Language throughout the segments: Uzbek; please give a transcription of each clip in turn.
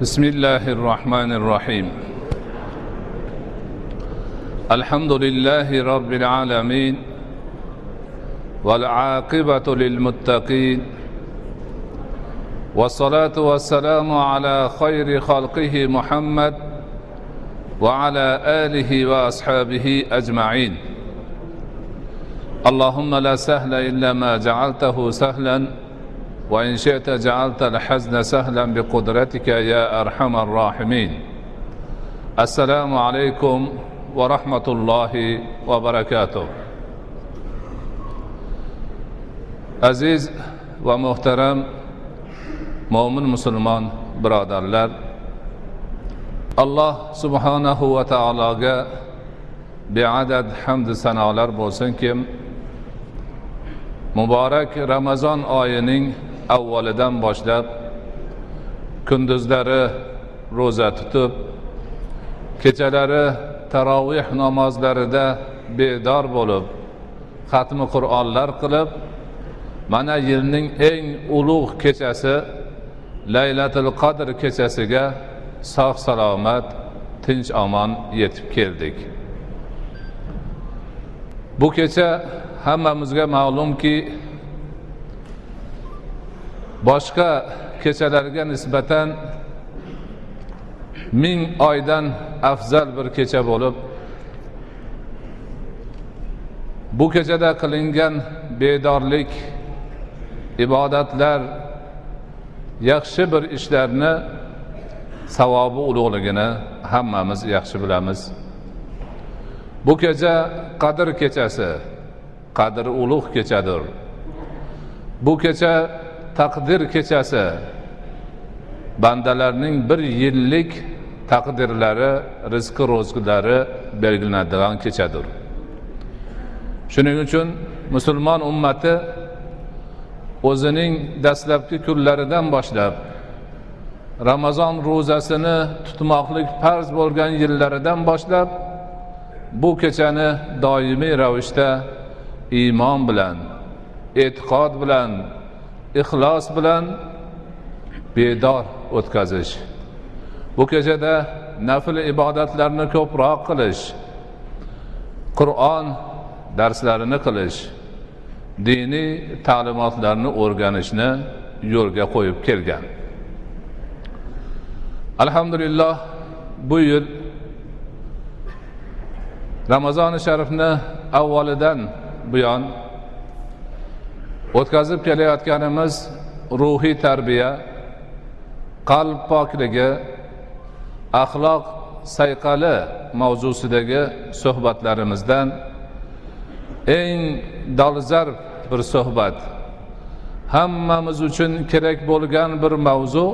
بسم الله الرحمن الرحيم. الحمد لله رب العالمين والعاقبة للمتقين والصلاة والسلام على خير خلقه محمد وعلى آله وأصحابه أجمعين. اللهم لا سهل إلا ما جعلته سهلا وإن شئت جعلت الحزن سهلا بقدرتك يا أرحم الراحمين. السلام عليكم ورحمة الله وبركاته. عزيز ومحترم مؤمن مسلمان برادرلر الله سبحانه وتعالى بعدد حمد سنالر بوسن كم مبارك رمضان آيينين avvalidan boshlab kunduzlari ro'za tutib kechalari taroveh namozlarida bedor bo'lib xatmi qur'onlar qilib mana yilning eng ulug' kechasi laylatul qadr kechasiga sog' salomat tinch omon yetib keldik. Bu kecha hammamizga ma'lumki boshqa kechalarga nisbatan ming oydan afzal bir kecha bo'lib bu kechada qilingan bedorlik ibodatlar yaxshi bir ishlarni savobi ulug'ligini hammamiz yaxshi bilamiz. Bu kecha qadr kechasi qadri ulug' kechadir. Bu kecha taqdir kechasi. Bandalarning bir yillik taqdirlari rizqi ro'zg'ilari belgilanadigan kechadir. Shuning uchun musulmon ummati o'zining dastlabki kunlaridan boshlab ramazon ro'zasini tutmoqlik farz bo'lgan yillaridan boshlab bu kechani doimiy ravishda iymon bilan e'tiqod bilan ixlos bilan bedor o'tkazish. Bu kechada nafl ibodatlarni ko'proq qilish qur'on darslarini qilish diniy ta'limotlarni o'rganishni yo'lga qo'yib kelgan. Alhamdulillah bu yil ramazoni sharifni avvalidan buyon o'tkazib kelayotganimiz ruhiy tarbiya qalb pokligi axloq sayqali mavzusidagi suhbatlarimizdan eng dolzarb bir suhbat. Hammamiz uchun kerak bo'lgan bir mavzu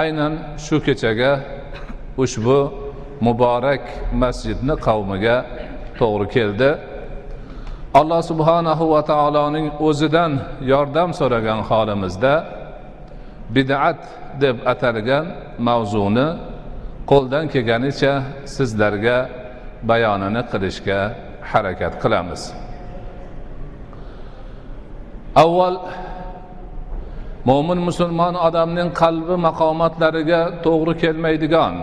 aynan shu kechaga ushbu muborak masjidni qavmiga to'g'ri keldi. Alloh subhanahu va taoloning o'zidan yordam so'ragan holimizda bid'at deb atalgan mavzuni qo'ldan kelganicha sizlarga bayonini qilishga harakat qilamiz. Avval mo'min musulmon odamning qalbi maqomatlariga to'g'ri kelmaydigan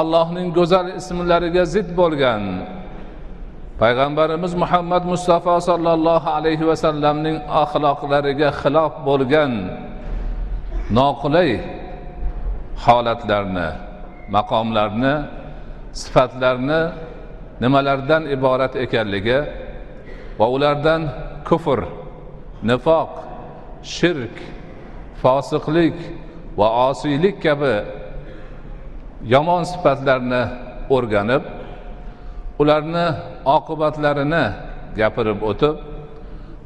allohning go'zal ismlariga zid bo'lgan payg'ambarimiz muhammad mustafa sollallohu alayhi vasallamning axloqlariga xilof bo'lgan noqulay holatlarni maqomlarni sifatlarni nimalardan iborat ekanligi va ulardan kufr nifoq shirk fosiqlik va osiylik kabi yomon sifatlarni o'rganib ularni oqibatlarini gapirib o'tib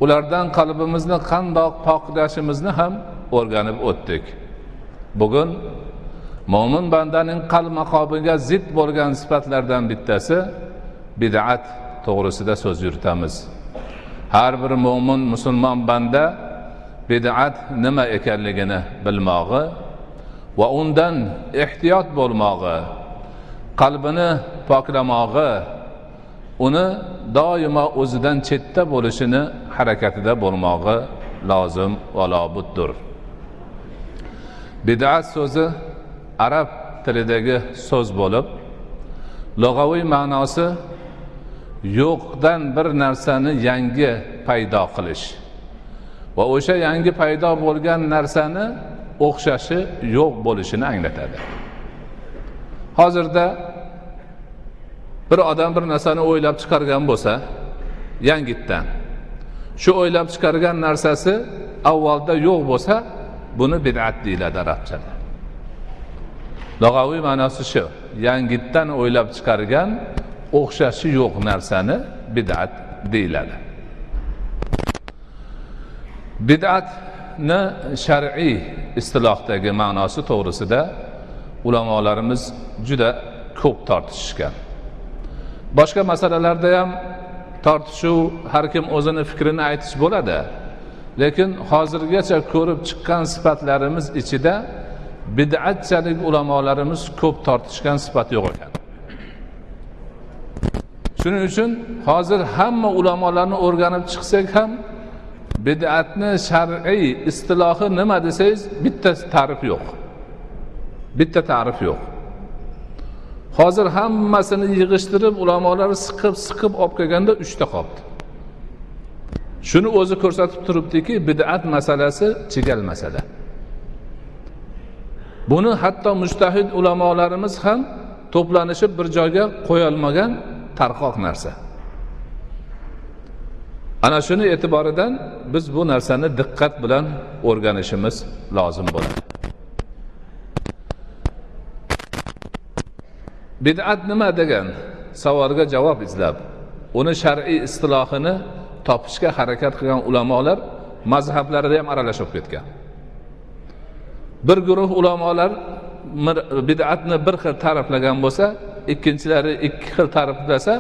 ulardan qalbimizni qandoq poklashimizni ham o'rganib o'tdik. Bugun mo'min bandaning qalb maqomiga zid bo'lgan sifatlardan bittasi bid'at to'g'risida so'z yuritamiz. Har bir mo'min musulmon banda bid'at nima ekanligini bilmog'i va undan ehtiyot bo'lmog'i qalbini poklamog'i uni doimo o'zidan chetda bo'lishini harakatida bo'lmog'i lozim va lobuddir bid'at so'zi arab tilidagi so'z bo'lib lug'aviy ma'nosi yo'qdan bir narsani yangi paydo qilish va o'sha yangi paydo bo'lgan narsani o'xshashi yo'q bo'lishini anglatadi. Hozirda bir odam bir narsani o'ylab chiqargan bo'lsa yangitdan. Shu o'ylab chiqargan narsasi avvalda yo'q bo'lsa buni bid'at deyiladi arabchada. Lug'aviy ma'nosi shu. Yangitdan o'ylab chiqargan o'xshashi yo'q narsani bid'at deyiladi. Bid'atni shar'iy istilohdagi ma'nosi to'g'risida ulamolarimiz juda ko'p tortishishgan. Boshqa masalalarda ham tortishuv har kim o'zini fikrini aytish bo'ladi. Lekin hozirgacha ko'rib chiqqan sifatlarimiz ichida bid'atchalik ulamolarimiz ko'p tortishgan sifat yo'q ekan. Shuning uchun hozir hamma ulamolarni o'rganib chiqsak ham bid'atni shar'iy istilohi nima desangiz bitta ta'rif yo'q. Bitta ta'rif yo'q. Hozir hammasini yig'ishtirib ulamolar siqib siqib olib kelganda uchta qolibdi shuni o'zi ko'rsatib turibdiki bid'at masalasi chigal masala. Buni hatto mustahid ulamolarimiz ham to'planishib bir joyga qo'yolmagan tarqoq narsa. Ana shuni e'tiboridan biz bu narsani diqqat bilan o'rganishimiz lozim bo'ladi. Bid'at nima degan savolga javob izlab uni shar'iy istilohini topishga harakat qilgan ulamolar mazhablarida ham aralashib ketgan. Bir guruh ulamolar bid'atni bir xil ta'riflagan bo'lsa ikkinchilari ikki xil ta'riflasa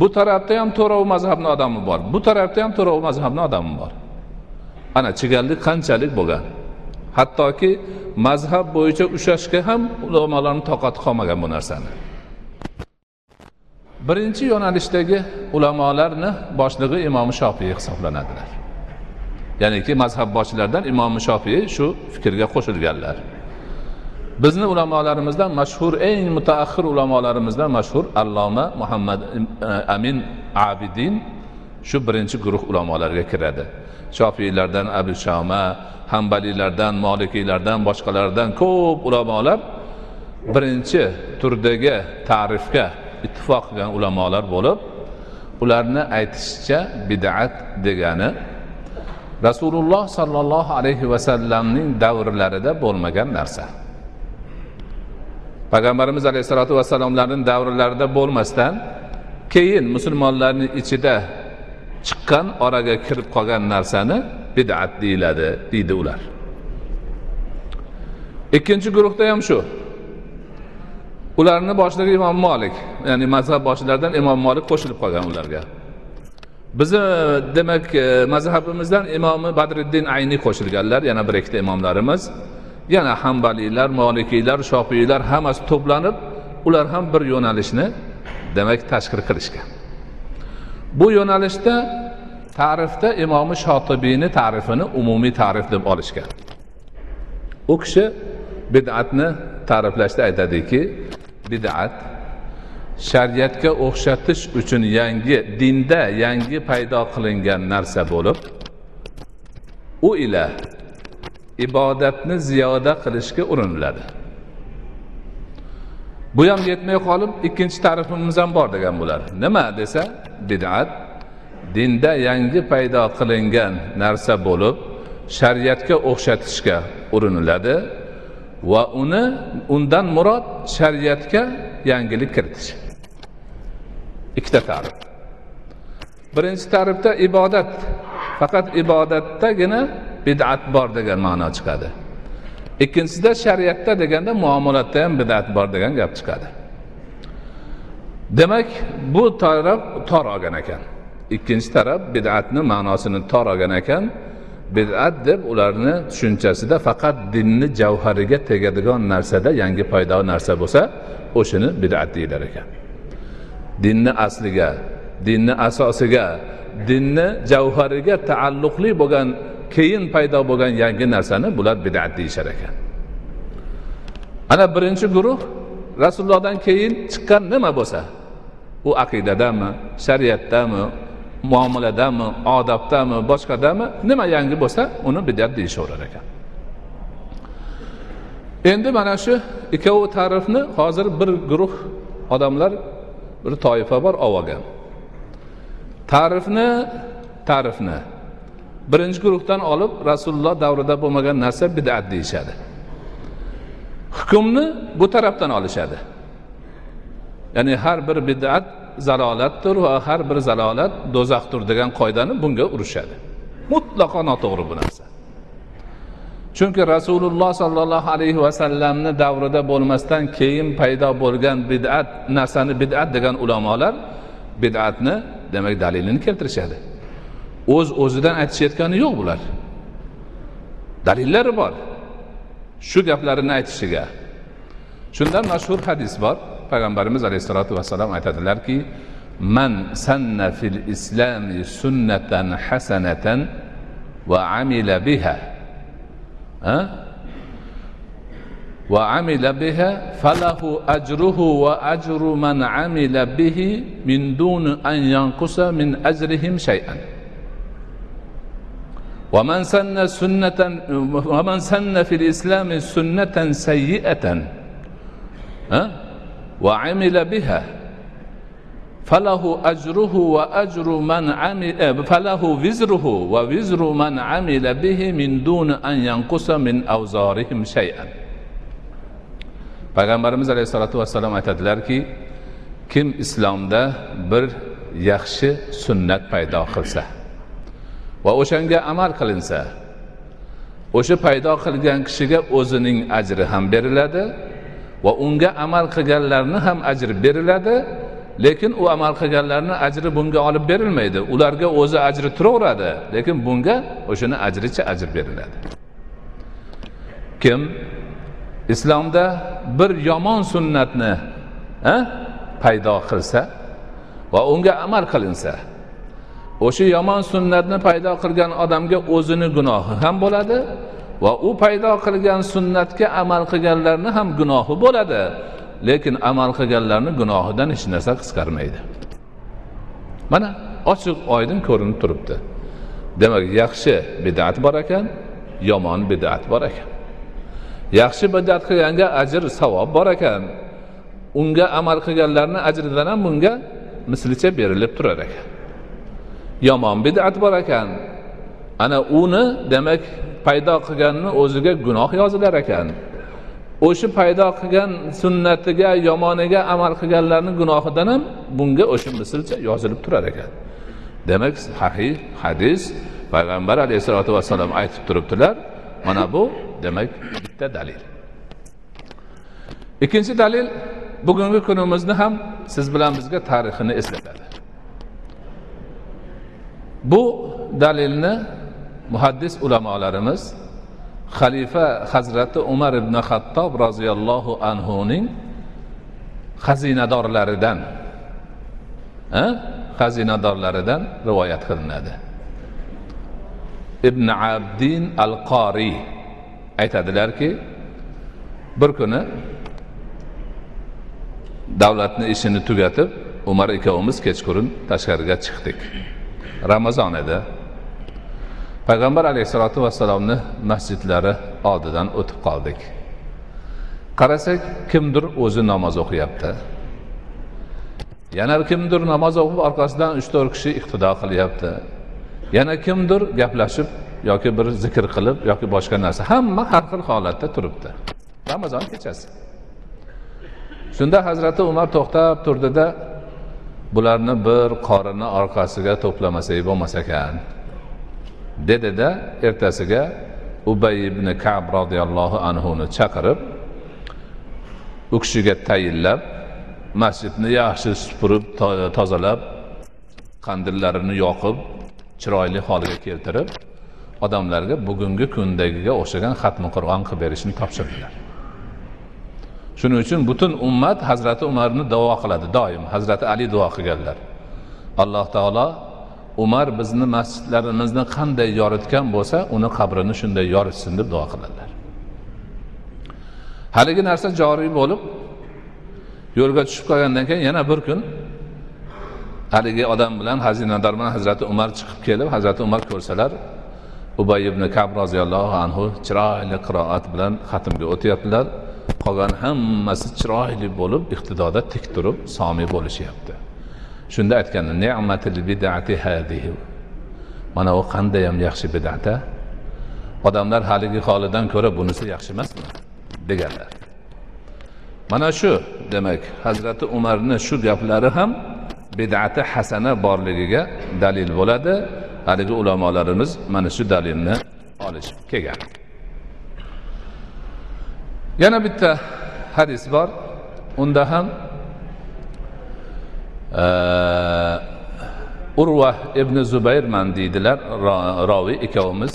bu tarafda ham to'rov mazhabni odami bor bu tarafda ham to'rov mazhabni odami bor. Ana chigallik qanchalik bo'lgan? Hattoki mazhab bo'yicha ushlashga ham ulamolarni toqati qolmagan bu narsani. Birinchi yo'nalishdagi ulamolarni boshlig'i imom shofiy hisoblanadilar. Ya'niki mazhab boshchilaridan imom shofiy shu fikrga qo'shilganlar. Bizni ulamolarimizdan mashhur eng mutaaxir ulamolarimizdan mashhur alloma muhammad e, amin abidin shu birinchi guruh ulamolarga kiradi. Shofiylardan abu shoma hambaliylardan molikiylardan boshqalardan ko'p ulamolar birinchi turdagi ta'rifga ittifoq qilgan ulamolar bo'lib ularni aytishicha bid'at degani rasululloh sollallohu alayhi vasallamning davrlarida bo'lmagan narsa. Payg'ambarimiz alayhissalotu vassalomlarni davrlarida bo'lmasdan keyin musulmonlarni ichida chiqqan oraga kirib qolgan narsani bid'at deyiladi deydi ular. Ikkinchi guruhda ham shu. Ularni boshlig'i imom molik ya'ni mazhab boshilaridan imom molik qo'shilib qolgan ularga. Bizni demak e, mazhabimizdan imomi badriddin ayniy qo'shilganlar yana bir ikkita imomlarimiz. Yana hambaliylar molikiylar shofiylar hammasi to'planib ular ham bir yo'nalishni demak tashkil qilishgan. Bu yo'nalishda ta'rifda imomi shotibiyni ta'rifini umumiy ta'rif deb olishgan. U kishi bid'atni ta'riflashda aytadiki bid'at shariatga o'xshatish uchun yangi dinda yangi paydo qilingan narsa bo'lib u ila ibodatni ziyoda qilishga uriniladi. Bu ham yetmay qolib ikkinchi ta'rifimiz ham bor degan bular nima desa bid'at dinda yangi paydo qilingan narsa bo'lib shariatga o'xshatishga uriniladi va uni undan murod shariatga yangilik kiritish. Ikkita ta'rif. Birinchi ta'rifda ibodat. Faqat ibodatdagina bid'at bor degan ma'no chiqadi. Ikkinchisida shariatda deganda muomalatda ham bid'at bor degan gap chiqadi. Demak bu taraf tor olgan ekan. Ikkinchi taraf bid'atni ma'nosini tor olgan ekan. Bid'at deb ularni tushunchasida faqat dinni javhariga tegadigan narsada yangi paydo narsa bo'lsa o'shani bid'at deyilar ekan. Dinni asliga dinni asosiga dinni javhariga taalluqli bo'lgan keyin paydo bo'lgan yangi narsani bular bid'at deyishar ekan. Ana birinchi guruh rasulullohdan keyin chiqqan nima bo'lsa? U aqidadami shariatdami muomaladami odobdami boshqadami nima yangi bo'lsa uni bidat deyishaverar ekan. Endi mana shu ikkovi ta'rifni hozir bir guruh odamlar bir toifa bor olgan ta'rifni ta'rifni. Birinchi guruhdan olib rasululloh davrida bo'lmagan narsa bidat deyishadi. Hukmni bu tarafdan olishadi. Ya'ni har bir bidat zalolatdir va har bir zalolat do'zaxdir degan qoidani bunga urishadi. Mutlaqo noto'g'ri bu narsa. Chunki rasululloh sollallohu alayhi vasallamni davrida bo'lmasdan keyin paydo bo'lgan bid'at narsani bid'at degan ulamolar bid'atni demak dalilini keltirishadi. o'z Öz o'zidan aytishayotgani yo'q bular dalillari bor shu gaplarini aytishiga shundan mashhur hadis bor payg'ambarimiz alayhissalotu vassalom aytadilarki man sanna fil islami sunnatan hasanatan va amila biha وعمل بها فله أجره وأجر من عمل به من دون أن ينقص من أجرهم شيئا ومن سن سنة ومن سن في الإسلام سنة سيئة وعمل بها فله أجره وأجر من عمل فله وزره ووزر من عمل به من دون أن ينقص من أوزارهم شيئا. Payg'ambarimiz alayhissalotu vassalom aytadilarki kim islomda bir yaxshi sunnat paydo qilsa va o'shanga amal qilinsa o'sha paydo qilgan kishiga o'zining ajri ham beriladi va unga amal qilganlarni ham ajri beriladi lekin u amal qilganlarni ajri bunga olib berilmaydi. Ularga o'zi ajri turaveradi lekin bunga o'shani ajricha ajr beriladi. Kim islomda bir yomon sunnatni paydo qilsa va unga amal qilinsa o'sha yomon sunnatni paydo qilgan odamga o'zini gunohi ham bo'ladi va u paydo qilgan sunnatga amal qilganlarni ham gunohi bo'ladi. Lekin amal qilganlarni gunohidan hech narsa qisqarmaydi. Mana ochiq oydin ko'rinib turibdi. Demak yaxshi bidat bor ekan yomon bidat bor ekan. Yaxshi bidat qilganga ajr savob bor ekan. Unga amal qilganlarni ajridan ham bunga mislicha berilib turar ekan. Yomon bidat bor ekan. Ana uni demak paydo qilganni o'ziga gunoh yozilar ekan. O'sha paydo qilgan sunnatiga yomoniga amal qilganlarni gunohidan ham bunga o'sha mislcha yozilib turar ekan. Demak sahih hadis payg'ambar alayhissalotu vassalom aytib turibdilar. Mana bu demak bitta dalil. Ikkinchi dalil bugungi kunimizni ham siz bilan bizga tarixini eslatadi. Bu dalilni muhaddis ulamolarimiz xalifa hazrati umar ibn xattob roziyallohu anhuning xazinadorlaridan xazinadorlaridan rivoyat qilinadi. Ibn abdin al qoriy aytadilarki bir kuni davlatni ishini tugatib umar ikkovimiz kechqurun tashqariga chiqdik. Ramazon edi. Payg'ambar alayhissalotu vassalomni masjidlari oldidan o'tib qoldik. Qarasak kimdir o'zi namoz o'qiyapti. Yana kimdir namoz o'qib orqasidan uch to'rt kishi iqtido qilyapti. Yana kimdir gaplashib yoki bir zikr qilib yoki boshqa narsa hamma har xil holatda turibdi. Ramazon kechasi. Shunda hazrati umar to'xtab turdida bularni bir qorini orqasiga to'plamasak bo'lmas ekan. Dedida ertasiga ubay ibn kab roziyallohu anhuni chaqirib u kishiga tayinlab masjidni yaxshi supurib tozalab qandillarini yoqib chiroyli holga keltirib odamlarga bugungi kundagiga o'xshagan xatmi qur'on qilib berishni topshirdilar. Shuning uchun butun ummat hazrati umarni duo qiladi doim. Hazrati ali duo qilganlar. Alloh taolo umar bizni masjidlarimizni qanday yoritgan bo'lsa uni qabrini shunday yoritsin deb duo qiladilar. Haligi narsa joriy bo'lib yo'lga tushib qolgandan keyin yana bir kun haligi odam bilan xazinador bilan hazrati umar chiqib kelib hazrati umar ko'rsalar ubay ibn kab roziyallohu anhu chiroyli qiroat bilan xatmga o'tyaptilar. Qolgan hammasi chiroyli bo'lib iqtidoda tik turib somiy bo'lishyapti. Shunda aytganlar ne'matil bidati hadihi. Mana u qandayyam yaxshi bidata odamlar haligi holidan ko'ra bunisi yaxshi emasmi? deganlar. Mana shu demak hazrati umarni shu gaplari ham bidati hasana borligiga dalil bo'ladi. Haligi ulamolarimiz mana shu dalilni olishib kelgan. Yana bitta hadis bor. Unda ham e, urva ibn zubayrman deydilar. Roviy ikkovimiz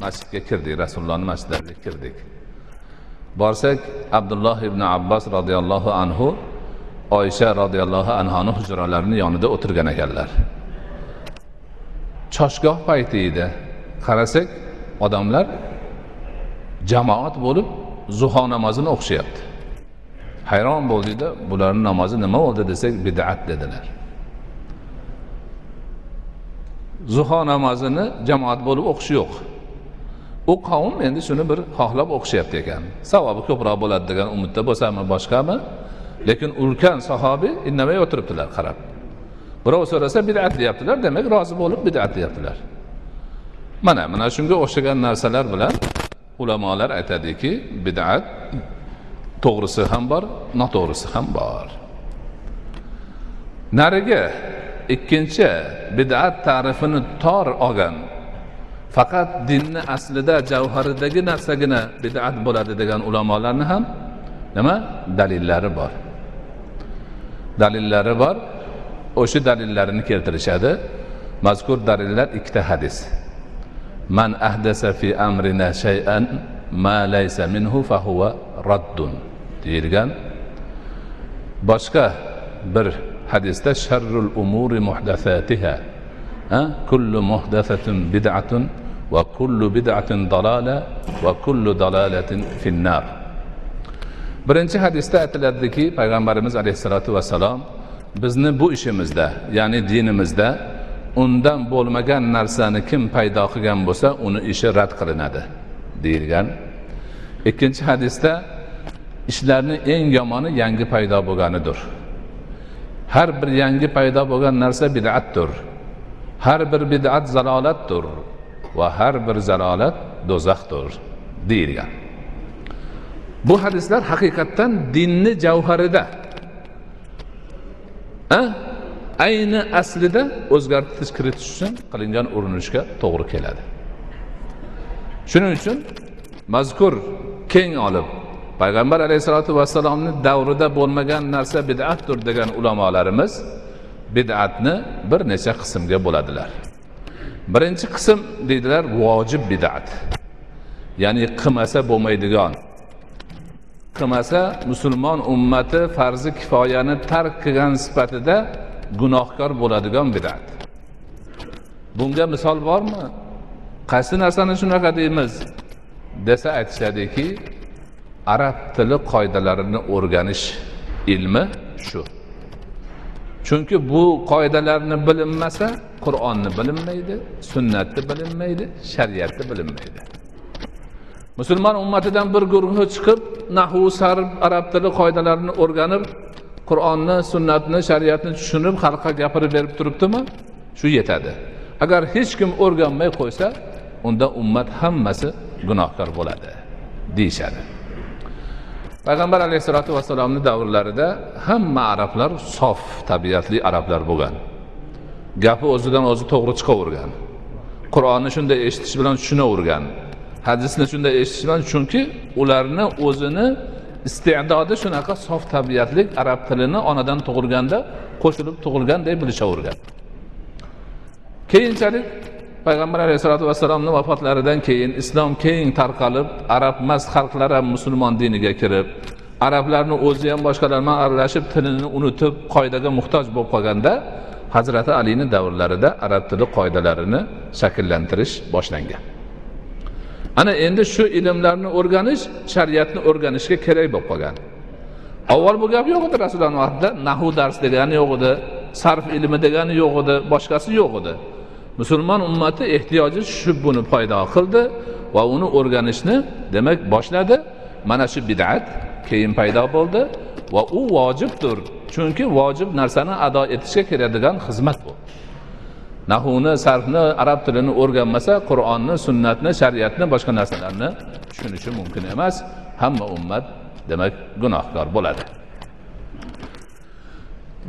masjidga kirdik rasulullohni masjidlariga kirdik. Borsak abdulloh ibn abbos roziyallohu anhu oysha roziyallohu anhoni hujralarini yonida o'tirgan ekanlar. Choshgoh payti edi. Qarasak odamlar jamoat bo'lib zuho namozini o'qishyapti. Hayron bo'ldikda bularni namozi nima bo'ldi desak bidat dedilar. Zuho namozini jamoat bo'lib o'qish yo'q. U qavm endi shuni bir xohlab o'qishyapti ekan. Savobi ko'proq bo'ladi degan umidda bo'lsami boshqami? Lekin ulkan sahobiy indamay o'tiribdilar qarab. Birov so'rasa bidat deyaptilar demak rozi bo'lib bidat deyaptilar. Mana mana shunga o'xshagan narsalar bilan ulamolar aytadiki bidat to'g'risi ham bor noto'g'risi ham bor. Narigi ikkinchi bidat ta'rifini tor olgan faqat dinni aslida javharidagi narsagina bidat bo'ladi degan ulamolarni ham nima? Dalillari bor. Dalillari bor o'sha dalillarini keltirishadi. Mazkur dalillar ikkita hadis. من أحدث في أمرنا شيئا ما ليس منه فهو رد. ديرغان باشكا بر حديث شر الأمور محدثاتها كل محدثة بدعة وكل بدعة ضلالة وكل ضلالة في النار. birinchi hadisda aytiladiki payg'ambarimiz alayhissalotu vassalom bizni bu ishimizda ya'ni dinimizda undan bo'lmagan narsani kim paydo qilgan bo'lsa uni ishi rad qilinadi deyilgan. Ikkinchi hadisda ishlarni eng yomoni yangi paydo bo'lganidir. Har bir yangi paydo bo'lgan narsa bid'atdir. Har bir bid'at zalolatdir va har bir zalolat do'zaxdir deyilgan. Bu hadislar haqiqatdan dinni javharida. Ayni aslida o'zgartirish kiritish uchun qilingan urinishga to'g'ri keladi. Shuning uchun mazkur keng olib payg'ambar alayhissalotu vassalomni davrida bo'lmagan narsa bid'atdir degan ulamolarimiz bid'atni bir necha qismga bo'ladilar. Birinchi qism deydilar vojib bid'at. Ya'ni qilmasa bo'lmaydigan. Qilmasa musulmon ummati farzi kifoyani tark qilgan sifatida gunohkor bo'ladigan bid'at. Bunga misol bormi? Qaysi narsani shunaqa deymiz? Desa aytishadiki arab tili qoidalarini o'rganish ilmi shu. Chunki bu qoidalarni bilinmasa qur'onni bilinmaydi sunnatni bilinmaydi shariatni bilinmaydi. Musulmon ummatidan bir guruhi chiqib nahu sarb arab tili qoidalarini o'rganib qur'onni sunnatni shariatni tushunib xalqqa gapirib berib turibdimi? Shu yetadi. Agar hech kim o'rganmay qo'ysa unda ummat hammasi gunohkor bo'ladi deyishadi. Payg'ambar alayhissalotu vassalomni davrlarida hamma arablar sof tabiatli arablar bo'lgan. Gapi o'zidan o'zi to'g'ri chiqavergan. Qur'onni shunday eshitish bilan tushunavergan. Hadisni shunday eshitish bilan chunki ularni o'zini iste'dodi shunaqa sof tabiatli arab tilini onadan tug'ilganda qo'shilib tug'ilganday bilishavergan. Keyinchalik payg'ambar alayhissalotu vassalomni vafotlaridan keyin islom keng tarqalib arab mast xalqlar ham musulmon diniga kirib arablarni o'zi ham boshqalar bilan aralashib tilini unutib qoidaga muhtoj bo'lib qolganda hazrati alini davrlarida arab tili qoidalarini shakllantirish boshlangan. Ana endi shu ilmlarni o'rganish shariatni o'rganishga kerak bo'lib qolgan. Avval bu gap yo'q edi rasulullohni vaqtida nahu dars degani yo'q edi sarf ilmi degani yo'q edi boshqasi yo'q edi. Musulmon ummati ehtiyoji shu buni paydo qildi va uni o'rganishni demak boshladi. Mana shu bid'at keyin paydo bo'ldi va u vojibdir chunki vojib narsani ado etishga keladigan xizmat bu. Nahuni sarfni arab tilini o'rganmasa qur'onni sunnatni shariatni boshqa narsalarni tushunishi mumkin emas. Hamma ummat demak gunohkor bo'ladi.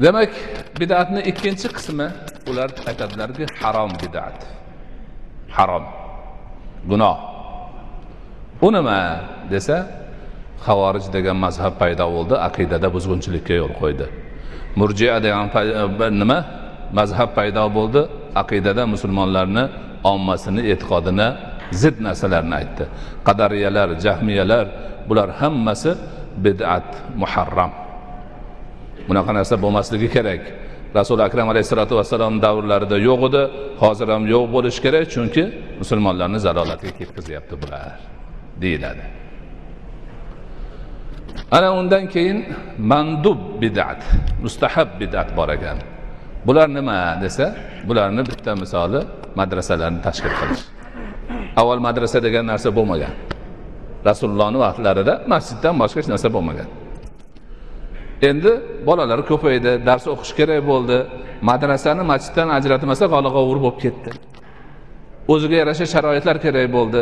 Demak bidatni ikkinchi qismi ular aytadilarki harom bidat. Harom. Gunoh. U nima desa havorij degan mazhab paydo bo'ldi aqidada buzg'unchilikka yo'l qo'ydi. Murjia degan e, nima? Mazhab paydo bo'ldi. Aqidada musulmonlarni ommasini e'tiqodini zid narsalarni aytdi. Qadariyalar jahmiyalar bular hammasi bid'at muharram. Bunaqa narsa bo'lmasligi kerak. Rasuli akram alayhissalotu vassalom davrlarida yo'q edi. Hozir ham yo'q bo'lishi kerak chunki musulmonlarni zalolatga ketkazyapti bular deyiladi. Ana undan keyin mandub bid'at mustahab bid'at bor ekan. Bular nima desa bularni bitta misoli madrasalarni tashkil qilish. Avval madrasa degan narsa bo'lmagan. Rasulullohni vaqtlarida masjiddan boshqa hech narsa bo'lmagan. Endi bolalar ko'paydi dars o'qish kerak bo'ldi. Madrasani masjiddan ajratmasa g'olag'ovur bo'lib ketdi. O'ziga yarasha sharoitlar kerak bo'ldi.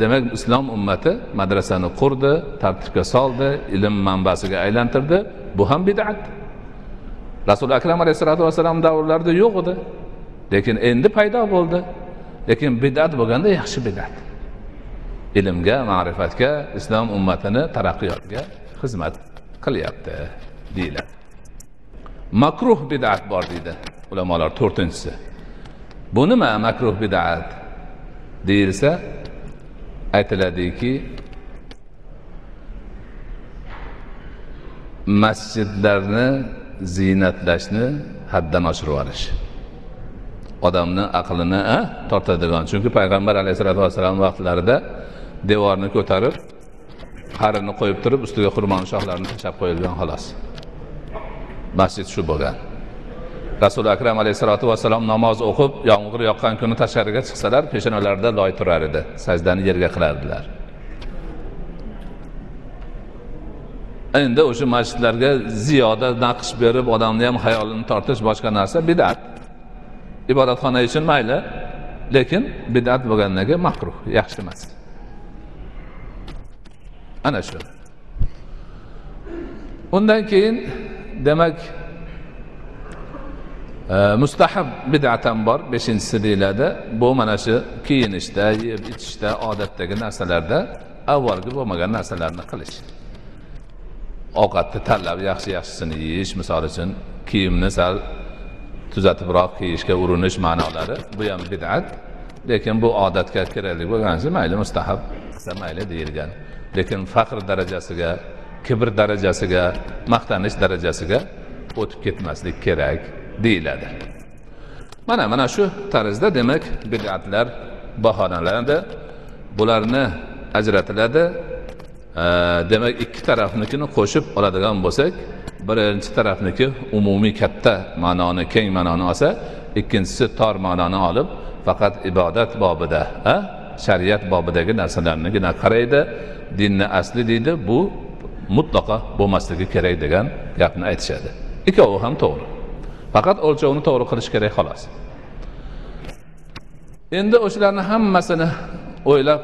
Demak islom ummati madrasani qurdi tartibga soldi ilm manbasiga aylantirdi. Bu ham bid'at. Rasuli akram alayhissalotu vassalom davrlarida yo'q edi. Lekin endi paydo bo'ldi. Lekin bid'at bo'lganda yaxshi bid'at. Ilmga ma'rifatga islom ummatini taraqqiyotiga xizmat qilyapti deyiladi. Makruh bid'at bor deydi ulamolar to'rtinchisi. Bu nima makruh bid'at? Deyilsa aytiladiki masjidlarni ziynatlashni haddan oshirib yuborish odamni aqlini tortadigan. Chunki payg'ambar alayhissalotu vassalom vaqtlarida devorni ko'tarib qarini qo'yib turib ustiga xurmoni shoxlarini tashlab qo'yilgan xolos. Masjid shu bo'lgan. Rasuli akram alayhissalotu vassalom namoz o'qib yomg'ir yoqqan kuni tashqariga chiqsalar peshonalarida loy turar edi. Sajdani yerga qilardilar. Endi o'sha masjidlarga ziyoda naqsh berib odamni ham xayolini tortish boshqa narsa bidat. Ibodatxona uchun mayli lekin bidat bo'lgandan keyin makruh yaxshi emas. Ana shu. Undan keyin demak e, mustahab bidat ham bor beshinchisi deyiladi. Bu mana shu kiyinishda yeb ichishda odatdagi narsalarda avvalgi bo'lmagan narsalarni qilish. Ovqatni tanlab yaxshi yaxshisini yeyish misol uchun kiyimni sal tuzatibroq kiyishga urinish ma'nolari bu ham bid'at lekin bu odatga kerakli bo'lgani uchun mayli mustahab qilsa mayli deyilgan. Lekin faqr darajasiga kibr darajasiga maqtanish darajasiga o'tib ketmaslik kerak deyiladi. Mana mana shu tarzda demak bid'atlar baholanadi bularni ajratiladi demak ikki tarafnikini qo'shib oladigan bo'lsak birinchi tarafniki umumiy katta ma'noni keng ma'noni olsa ikkinchisi tor ma'noni olib faqat ibodat bobida shariat bobidagi narsalarnigina qaraydi dinni asli deydi bu mutlaqo bo'lmasligi kerak degan gapni aytishadi. Ikkovi ham to'g'ri. Faqat o'lchovni to'g'ri qilish kerak xolos. Endi o'shalarni hammasini o'ylab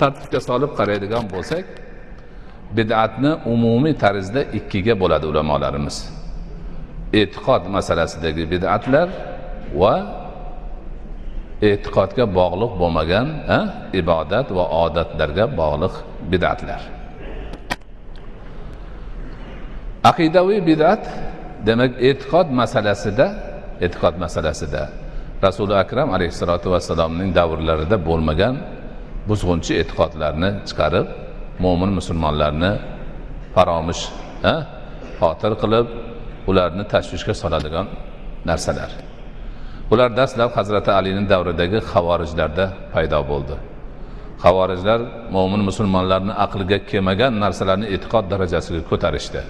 tartibga solib qaraydigan bo'lsak bid'atni umumiy tarzda ikkiga bo'ladi ulamolarimiz. E'tiqod masalasidagi bid'atlar va e'tiqodga bog'liq bo'lmagan a, ibodat va odatlarga bog'liq bid'atlar. Aqidaviy bid'at demak e'tiqod masalasida e'tiqod masalasida rasuli akram alayhissalotu vassalomning davrlarida bo'lmagan buzg'unchi e'tiqodlarni chiqarib mo'min musulmonlarni faromish xotir qilib ularni tashvishga soladigan narsalar. Ular dastlab hazrati alini davridagi havorijlarda paydo bo'ldi. Havorijlar mo'min musulmonlarni aqliga kelmagan narsalarni e'tiqod darajasiga ko'tarishdi.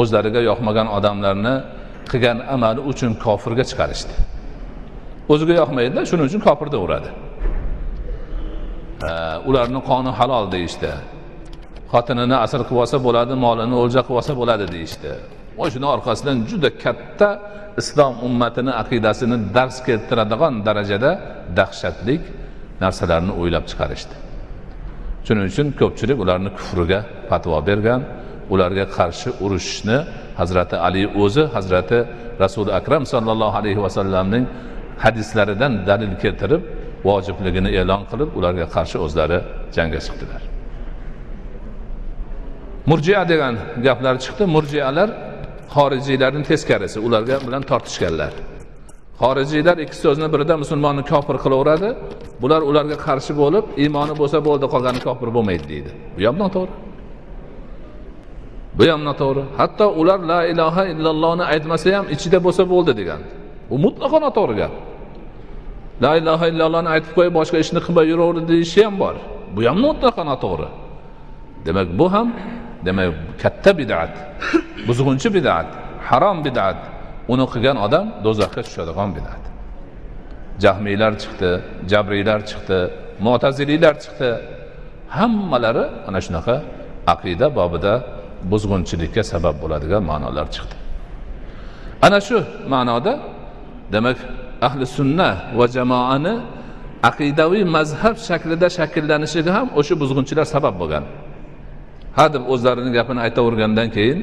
O'zlariga yoqmagan odamlarni qilgan amali uchun kofirga chiqarishdi. O'ziga yoqmaydida shuning uchun kofir uradi. Ularni qoni halol deyishdi. Xotinini asr qilib olsa bo'ladi molini o'lja qilib olsa bo'ladi deyishdi. Va shuni orqasidan juda katta islom ummatini aqidasini dars keltiradigan darajada dahshatlik narsalarni o'ylab chiqarishdi. Shuning uchun ko'pchilik ularni kufriga fatvo bergan ularga qarshi urushishni hazrati ali o'zi hazrati rasuli akram sollallohu alayhi vasallamning hadislaridan dalil keltirib vojibligini e'lon qilib ularga qarshi o'zlari jangga chiqdilar. Murjia degan gaplar chiqdi. Murjialar xorijiylarni teskarisi ularga bilan tortishganlar. Xorijiylar ikki so'zni birida musulmonni kofir qilaveradi. Bular ularga qarshi bo'lib iymoni bo'lsa bo'ldi qolgani kofir bo'lmaydi deydi. Bu ham noto'g'ri. Bu ham noto'g'ri. Hatto ular la ilaha illallohni aytmasa ham ichida bo'lsa bo'ldi degan. Bu mutlaqo noto'g'ri gap. La ilaha illallohni aytib qo'yib boshqa ishni qilmay yuraverdi deyishi ham bor. Bu ham mutlaqo noto'g'ri. Demak bu ham demak katta bidat buzg'unchi bidat harom bidat. Uni qilgan odam do'zaxga tushadigan bidat. Jahmiylar chiqdi jabriylar chiqdi mo'taziliylar chiqdi. Hammalari ana shunaqa aqida bobida buzg'unchilikka sabab bo'ladigan ma'nolar chiqdi. Ana shu ma'noda demak ahli sunna va jamoani aqidaviy mazhab shaklida shakllanishiga ham o'sha buzg'unchilar sabab bo'lgan. Ha deb o'zlarini gapini aytavergandan keyin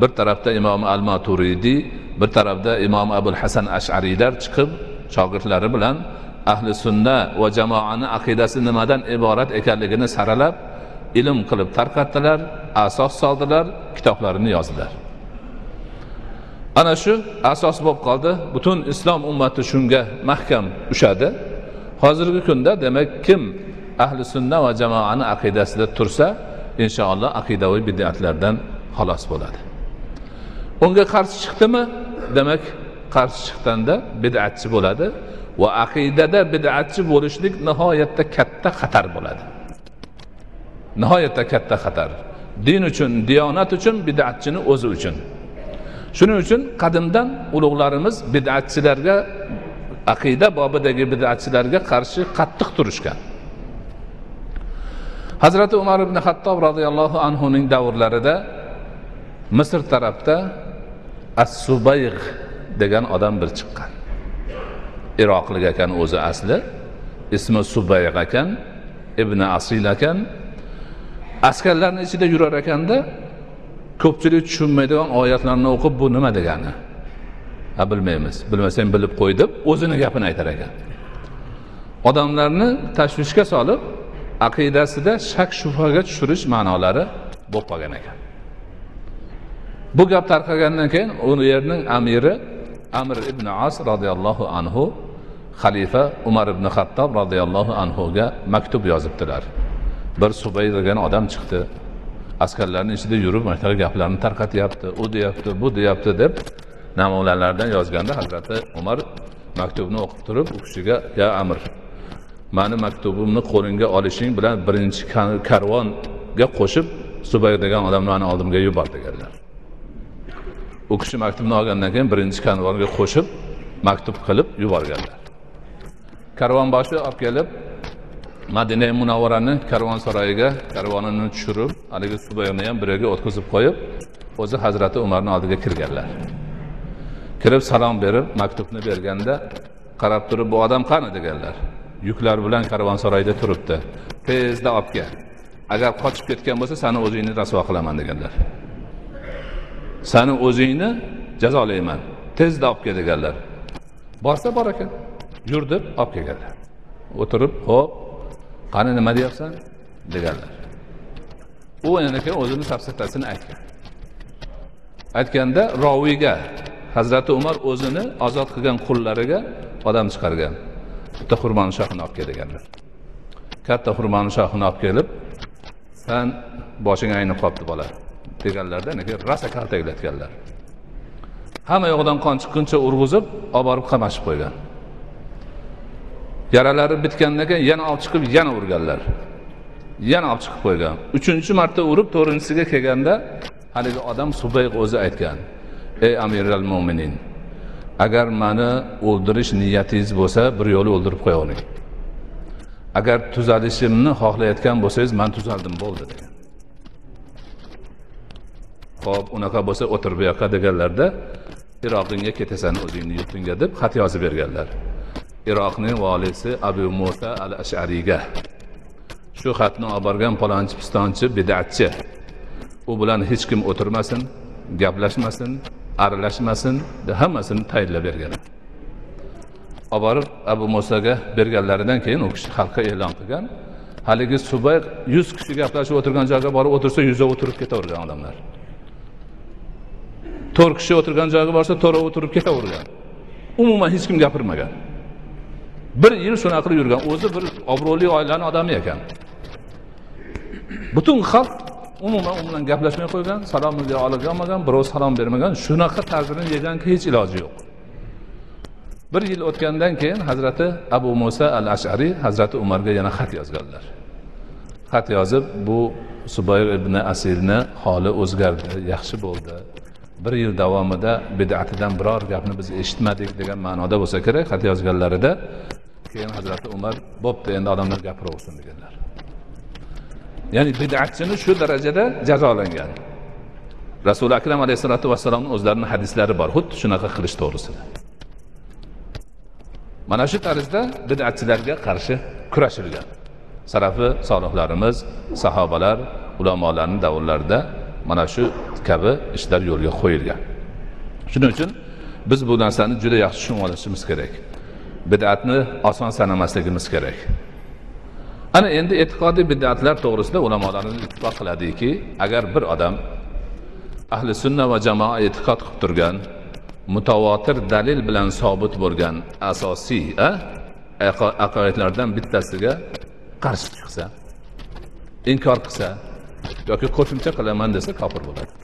bir tarafda imom al maturidiy bir tarafda imom abul hasan ashariylar chiqib shogirdlari bilan ahli sunna va jamoani aqidasi nimadan iborat ekanligini saralab ilm qilib tarqatdilar asos soldilar kitoblarini yozdilar. Ana shu asos bo'lib qoldi. Butun islom ummati shunga mahkam ushadi. Hozirgi kunda demak kim ahli sunna va jamoani aqidasida tursa inshaalloh aqidaviy bidatlardan xalos bo'ladi. Unga qarshi chiqdimi? Demak qarshi chiqqanda bidatchi bo'ladi va aqidada bidatchi bo'lishlik nihoyatda katta xatar bo'ladi. Nihoyatda katta xatar. Din uchun diyonat uchun bidatchini o'zi uchun. Shuning uchun qadimdan ulug'larimiz bidatchilarga aqida bobidagi bidatchilarga qarshi qattiq turishgan. Hazrati umar ibn hattob roziyallohu anhuning davrlarida misr tarafda as subayg degan odam bir chiqqan. Iroqlik ekan o'zi asli ismi subayg ekan ibn asil ekan. Askarlarni ichida yurar ekanda ko'pchilik tushunmaydigan oyatlarni o'qib bu nima degani? Ha bilmaymiz. Bilmasang bilib qo'y deb o'zini gapini aytar ekan. Odamlarni tashvishga solib aqidasida shak shubhaga tushirish ma'nolari bo'lib qolgan ekan. Bu gap tarqagandan keyin u yerning amiri amir ibn as roziyallohu anhu xalifa umar ibn xattob roziyallohu anhuga maktub yozibdilar. Bir subay degan odam chiqdi. Askarlarni ichida yurib mana shunaqa gaplarni tarqatyapti u deyapti bu deyapti deb namunalardan yozganda hazrati umar maktubni o'qib turib u kishiga ya amir mani maktubimni qo'lingga olishing bilan birinchi karvonga qo'shib subay degan odamni mani oldimga yubor deganlar u kishi maktubni olgandan keyin birinchi karvonga qo'shib maktub qilib yuborganlar. Karvonboshi olib kelib madina munavvarani karvonsaroyiga karvonini tushirib haligi subayni ham biriga o'tkazib qo'yib o'zi hazrati umarni oldiga kirganlar. Kirib salom berib maktubni berganda qarab turib bu odam qani? deganlar. Yuklar bilan karvonsaroyda turibdi. Tezda olib kel agar qochib ketgan bo'lsa sani o'zingni rasvo qilaman deganlar. Sani o'zingni jazolayman. Tezda olib kel deganlar. Borsa bor ekan. Yur deb olib kelganlar o'tirib ho'p qani nima deyapsan? Deganlar. U endi keyin o'zini safsatasini aytgan. Aytganda roviyga hazrati umar o'zini ozod qilgan qullariga odam chiqargan. Bitta xurmoni shoxini olib kel deganlar. Katta xurmoni shoxini olib kelib san boshing aynib qolibdi bola deganlarda rosa kaltaklatganlar hamma yog'idan qon chiqquncha urg'izib olib borib qamashib qo'ygan. Yaralari bitgandan keyin yana olib chiqib yana urganlar. Yana olib chiqib qo'ygan. Uchinchi marta urib to'rtinchisiga kelganda haligi odam subayq o'zi aytgan ey amiral mo'minin agar mani o'ldirish niyatingiz bo'lsa bir yo'li o'ldirib qo'yavering. Agar tuzalishimni xohlayotgan bo'lsangiz man tuzaldim bo'ldi. degan. Ho'p unaqa bo'lsa o'tir bu yoqqa deganlarda iroqingga ketasan o'zingni yurtingga deb xat yozib berganlar. Iroqni voliysi abu musa al ashariyga shu xatni olib borgan palonchi pistonchi bidatchi. U bilan hech kim o'tirmasin gaplashmasin aralashmasin deb hammasini tayinlab bergan. Olib borib abu musoga berganlaridan keyin u kishi xalqqa e'lon qilgan. Haligi subay yuz kishi gaplashib o'tirgan joyga borib o'tirsa yuzi o'tirib ketavergan odamlar. To'rt kishi o'tirgan joyga borsa to'rtovi o'tirib ketavergan. Umuman hech kim gapirmagan. Bir yil shunaqa qilib yurgan. O'zi bir obro'li oilani odami ekan. Butun xalq umuman u bilan gaplashmay qo'ygan salom olmagan birov salom bermagan. Shunaqa ta'zirini yeganki hech iloji yo'q. Bir yil o'tgandan keyin hazrati abu muso al ashariy hazrati umarga yana xat yozganlar. Xat yozib bu subayr ibn asilni holi o'zgardi yaxshi bo'ldi. Bir yil davomida bidatidan biror gapni biz eshitmadik degan ma'noda bo'lsa kerak xat yozganlarida keyin hazrati umar bo'pti endi odamlar gapiraversin deganlar. Ya'ni bidatchini shu darajada jazolangan. Rasuli akram alayhissalotu vassalomni o'zlarini hadislari bor xuddi shunaqa qilish to'g'risida. Mana shu tarzda bidatchilarga qarshi kurashilgan. Sarafi solihlarimiz sahobalar ulamolarni davrlarida mana shu kabi ishlar yo'lga qo'yilgan. Shuning uchun biz bu narsani juda yaxshi tushunib olishimiz kerak. Bidatni oson sanamasligimiz kerak. Ana endi e'tiqodiy bidatlar to'g'risida ulamolarimiz ittifoq qiladiki agar bir odam ahli sunna va jamoa e'tiqod qilib turgan mutavotir dalil bilan sobit bo'lgan asosiy aqoidlardan bittasiga qarshi chiqsa inkor qilsa yoki qo'shimcha qilaman desa kofir bo'ladi.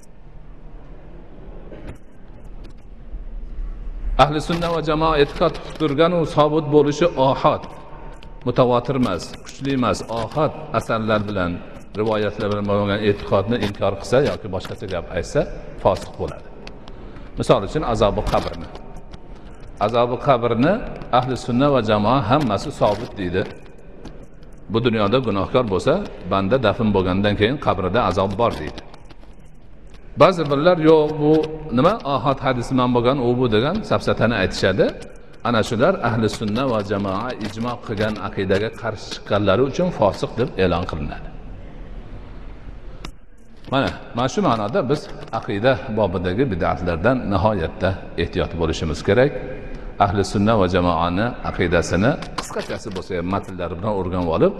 Ahli sunna va jamoa e'tiqod qilib turganu sobit bo'lishi ohad mutavotir emas kuchli emas ohad asarlar bilan rivoyatlar bilan bo'lgan e'tiqodni inkor qilsa yoki boshqacha gap aytsa fosiq bo'ladi. Misol uchun azobi qabrni. Azobi qabrni ahli sunna va jamoa hammasi sobit deydi. Bu dunyoda gunohkor bo'lsa banda dafn bo'lgandan keyin qabrida azob bor deydi. Ba'zi birlar yo'q bu nima? Ohod hadisi bilan bo'lgan u bu degan safsatani aytishadi. Ana shular ahli sunna va jamoa ijmo qilgan aqidaga qarshi chiqqanlari uchun fosiq deb e'lon qilinadi. Mana mana shu ma'noda biz aqida bobidagi bidatlardan nihoyatda ehtiyot bo'lishimiz kerak. Ahli sunna va jamoani aqidasini qisqachasi bo'lsa ham matnlari bilan o'rganib olib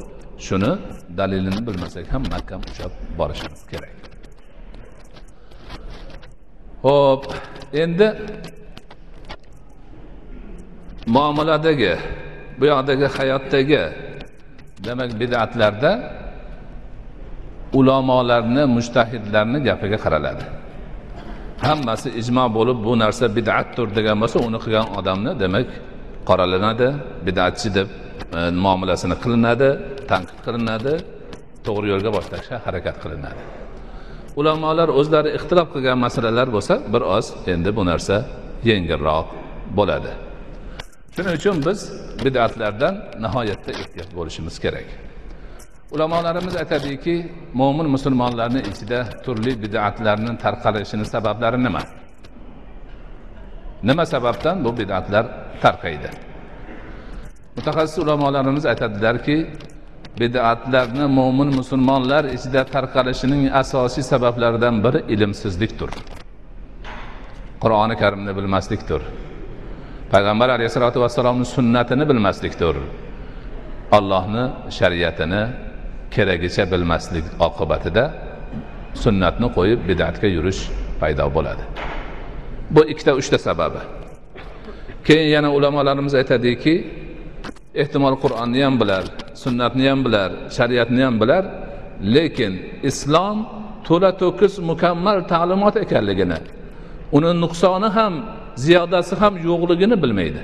shuni dalilini bilmasak ham mahkam ushlab borishimiz kerak. Ho'p endi muomaladagi bu yoqdagi hayotdagi demak bidatlarda ulamolarni mushtahidlarni gapiga qaraladi. Hammasi ijmo bo'lib bu narsa bidatdir degan bo'lsa uni qilgan odamni demak qoralanadi bidatchi deb e, muomalasini qilinadi tanqid qilinadi to'g'ri yo'lga boshlashga harakat qilinadi. Ulamolar o'zlari ixtilof qilgan masalalar bo'lsa bir oz endi bu narsa yengilroq bo'ladi. Shuning uchun biz bidatlardan nihoyatda ehtiyot bo'lishimiz kerak. Ulamolarimiz aytadiki mo'min musulmonlarni ichida turli bidatlarni tarqalishini sabablari nima? Nima sababdan bu bidatlar tarqaydi? Mutaxassis ulamolarimiz aytadilarki bidatlarni mo'min musulmonlar ichida tarqalishining asosiy sabablaridan biri ilmsizlikdir. Qur'oni karimni bilmaslikdir. Payg'ambar alayhissalotu vassalomni sunnatini bilmaslikdir. Allohni shariatini keragicha bilmaslik oqibatida sunnatni qo'yib bidatga yurish paydo bo'ladi. Bu ikkita uchta sababi. Keyin yana ulamolarimiz aytadiki ehtimol qur'onni ham bilar sunnatni ham bilar shariatni ham bilar lekin islom to'la to'kis mukammal ta'limot ekanligini uni nuqsoni ham ziyodasi ham yo'qligini bilmaydi.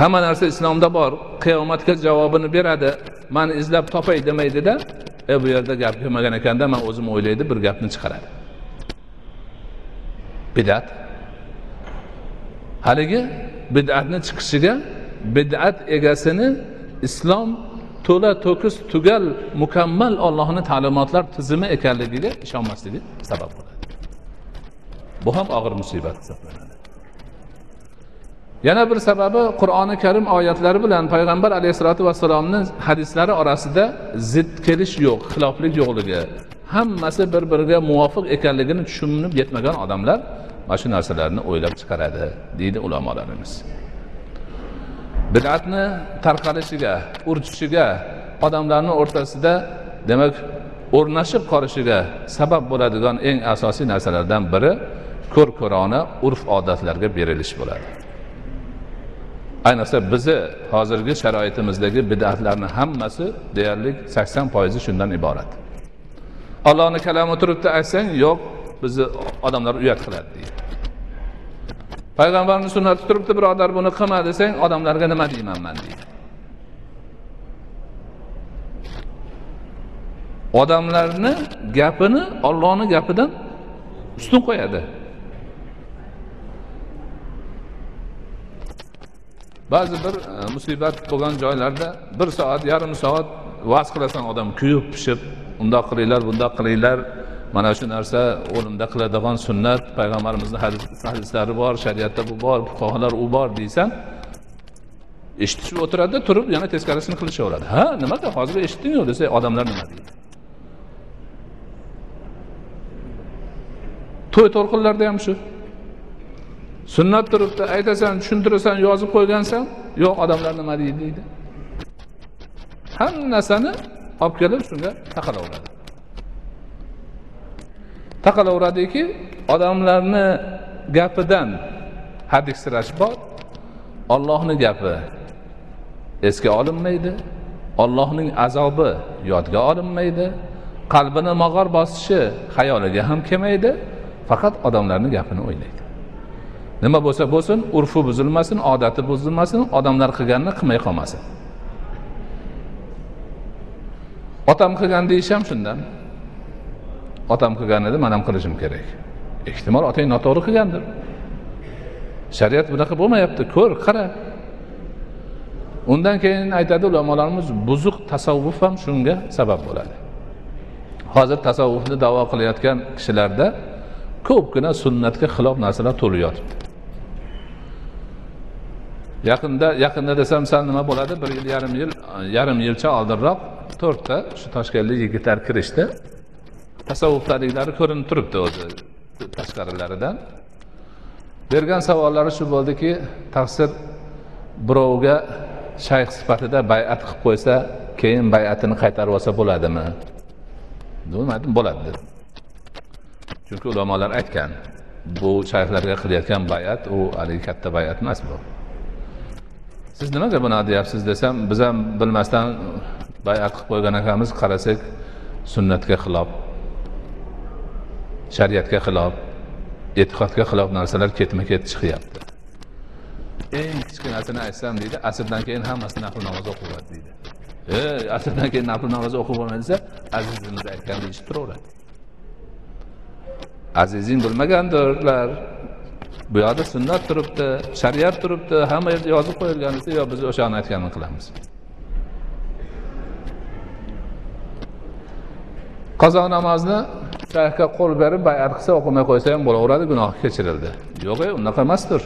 Hamma narsa islomda bor qiyomatga javobini beradi mani izlab topay demaydida e bu yerda gap kelmagan ekanda man o'zim o'ylaydi bir gapni chiqaradi. Bidat. Haligi bid'atni chiqishiga bid'at egasini islom to'la to'kis tugal mukammal ollohni ta'limotlar tizimi ekanligiga ishonmasligi sabab bo'ladi. Bu ham og'ir musibat hisoblanadi. Yana bir sababi qur'oni karim oyatlari bilan payg'ambar alayhissalotu vassalomni hadislari orasida zid kelish yo'q xiloflik yo'qligi hammasi bir biriga muvofiq ekanligini tushunib yetmagan odamlar mana shu narsalarni o'ylab chiqaradi deydi ulamolarimiz. Bid'atni tarqalishiga urchishiga odamlarni o'rtasida demak o'rnashib qolishiga sabab bo'ladigan eng asosiy narsalardan biri ko'r ko'rona urf odatlarga berilish bo'ladi. Ayniqsa bizni hozirgi sharoitimizdagi bid'atlarni hammasi deyarli sakson foizi shundan iborat. Allohni kalami turibdi aytsang yo'q bizni odamlar uyat qiladi deydi. Payg'ambarni sunnati turibdi birodar buni qilma desang odamlarga nima deyman man deydi. Odamlarni gapini ollohni gapidan ustun qo'yadi. Ba'zi bir e, musibat bo'lgan joylarda bir soat yarim soat va'z qilasan odam kuyib pishib undoq qilinglar bundoq qilinglar mana shu narsa o'limda qiladigan sunnat. Payg'ambarimizni hadislari bor shariatda bu bor fuqarolar u bor deysan eshitishib o'tiradida turib yana teskarisini qilishaveradi ha nimaga hozir eshitdingu desa odamlar nima deydi? To'y to'lqinlarda ham shu. Sunnat turibdi aytasan tushuntirasan yozib qo'ygansan yo'q odamlar nima deydi deydi. Hamma narsani olib kelib shunga taqalaveradi. Taqalaveradiki odamlarni gapidan hadiksirash bor. Ollohni gapi esga olinmaydi. Ollohning azobi yodga olinmaydi. Qalbini mag'or bosishi xayoliga ham kelmaydi. Faqat odamlarni gapini o'ylaydi. Nima bo'lsa bo'lsin urfi buzilmasin odati buzilmasin odamlar qilganini qilmay qolmasin. Otam qilgan deyish ham shundan. Otam qilgan edi man ham qilishim kerak. Ehtimol otang noto'g'ri qilgandir. Shariat bunaqa bo'lmayapti ko'r qara. Undan keyin aytadi ulamolarimiz buzuq tasavvuf ham shunga sabab bo'ladi. Hozir tasavvufni davo qilayotgan kishilarda ko'pgina sunnatga xilof narsalar to'lib yotibdi yaqinda yaqinda desam sal nima bo'ladi? Bir yil yarim yil yarim yilcha oldinroq to'rtta shu toshkentlik yigitlar kirishdi. Tasavvufdaliklari ko'rinib turibdi o'zi tashqarilaridan bergan savollari shu bo'ldiki taqsir birovga shayx sifatida bay'at qilib qo'ysa keyin bay'atini qaytarib olsa bo'ladimi? Dedim bo'ladi. Dedi chunki ulamolar aytgan bu shayxlarga qilayotgan bay'at u haligi katta bay'at emas bu. Siz nimaga bunaqa deyapsiz desam biz ham bilmasdan bay'at qilib qo'ygan ekanmiz qarasak sunnatga xilof shariatga xilof e'tiqodga xilof narsalar ketma ket chiqyapti. Eng kichkinasini aytsam deydi asrdan keyin hammasi nafl namoz o'qiyveradi deydi. E asrdan keyin nafl namoz o'qib bo'lmaydi desa azizimiz aytganini eshitib turaveradi. Azizing bilmagandirlar bu yoqda sunnat turibdi shariat turibdi hamma yerda yozib qo'yilgan desa yo biz o'shani aytganini qilamiz. Qazo namozni shayxga qo'l berib bayat qilsa o'qimay qo'ysa ham bo'laveradi gunohi kechirildi. Yo'q e unaqa emasdir.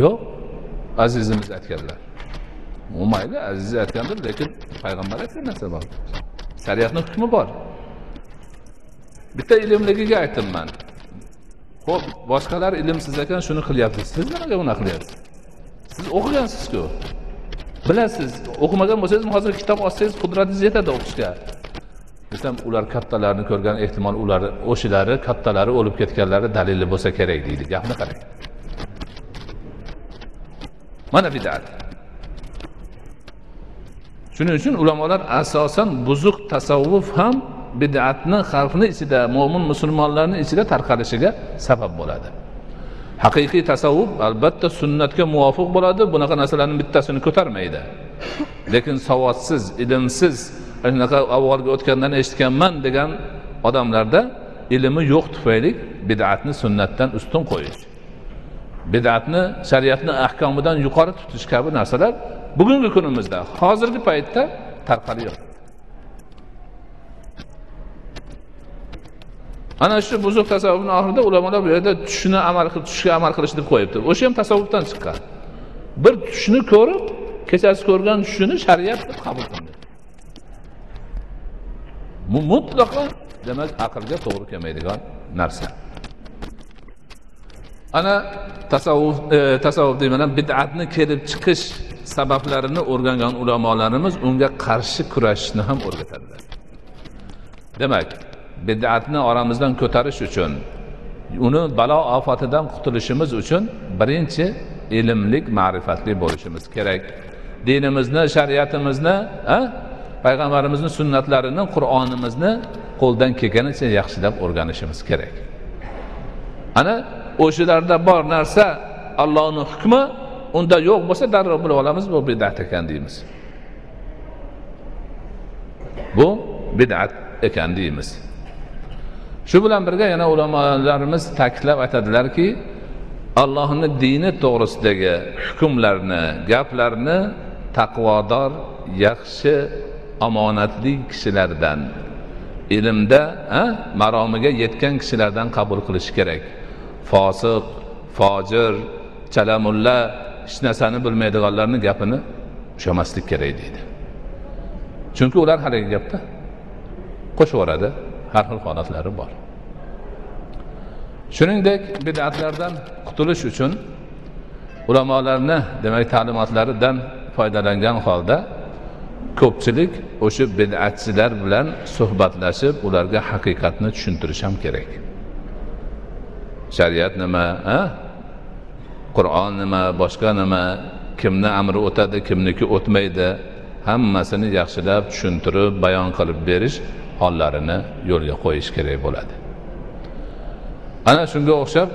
Yo'q azizimiz aytganlar. U mayli aziz aytgandir lekin payg'ambar aytgan narsa bor shariatni hukmi bor. Bitta ilmligiga aytdim man. Ho'p boshqalar ilmsiz ekan shuni qilyapti siz nimaga unaqa qilyapsiz? Siz o'qigansizku. Bilasiz o'qimagan bo'lsangiz hozir kitob olsangiz qudratingiz yetadi o'qishga. Desam ular kattalarni ko'rgan ehtimol ular o'shalari kattalari o'lib ketganlari dalili bo'lsa kerak deydi. Gapni qarang mana bidat. Shuning uchun ulamolar asosan buzuq tasavvuf ham bid'atni xalqni ichida mo'min musulmonlarni ichida tarqalishiga sabab bo'ladi. Haqiqiy tasavvuf albatta sunnatga muvofiq bo'ladi. Bunaqa narsalarni bittasini ko'tarmaydi. Lekin savodsiz ilmsiz shunaqa avvalgi o'tgandan eshitganman degan odamlarda ilmi yo'q tufayli bid'atni sunnatdan ustun qo'yish bid'atni shariatni ahkomidan yuqori tutish kabi narsalar bugungi kunimizda hozirgi paytda tarqalyapti ana shu buzuq tasavvufni oxirida ulamolar bu yerda tushni amal qilib tushga amal qilish deb qo'yibdi. O'sha ham tasavvufdan chiqqan. Bir tushni ko'rib kechasi ko'rgan tushini shariat deb qabul qildi. Mutlaqo demak aqlga to'g'ri kelmaydigan narsa. Ana tasavvuf e, tasavvuf deyman bid'atni kelib chiqish sabablarini o'rgangan ulamolarimiz unga qarshi kurashishni ham o'rgatadilar. Demak bid'atni oramizdan ko'tarish uchun uni balo ofatidan qutulishimiz uchun birinchi ilmlik ma'rifatli bo'lishimiz kerak. Dinimizni shariatimizni payg'ambarimizni sunnatlarini qur'onimizni qo'ldan kelganicha yaxshilab o'rganishimiz kerak. Ana o'shalarda bor narsa allohni hukmi unda yo'q bo'lsa darrov bilib olamiz bu bidat ekan deymiz. Bu bidat ekan deymiz. Shu bilan birga yana ulamolarimiz ta'kidlab aytadilarki allohni dini to'g'risidagi hukmlarni gaplarni taqvodor yaxshi omonatli kishilardan ilmda maromiga yetgan kishilardan qabul qilish kerak. Fosiq fojir chalamulla hech narsani bilmaydiganlarni gapini ushlamaslik kerak deydi. Chunki ular haligi gapda qo'shib yuboradi har xil holatlari bor. Shuningdek bidatlardan qutulish uchun ulamolarni demak ta'limotlaridan foydalangan holda ko'pchilik o'sha bid'atchilar bilan suhbatlashib ularga haqiqatni tushuntirish ham kerak. Shariat nima qur'on nima boshqa nima? Kimni amri o'tadi kimniki o'tmaydi. Hammasini yaxshilab tushuntirib bayon qilib berish hollarini yo'lga qo'yish kerak bo'ladi. Ana shunga o'xshab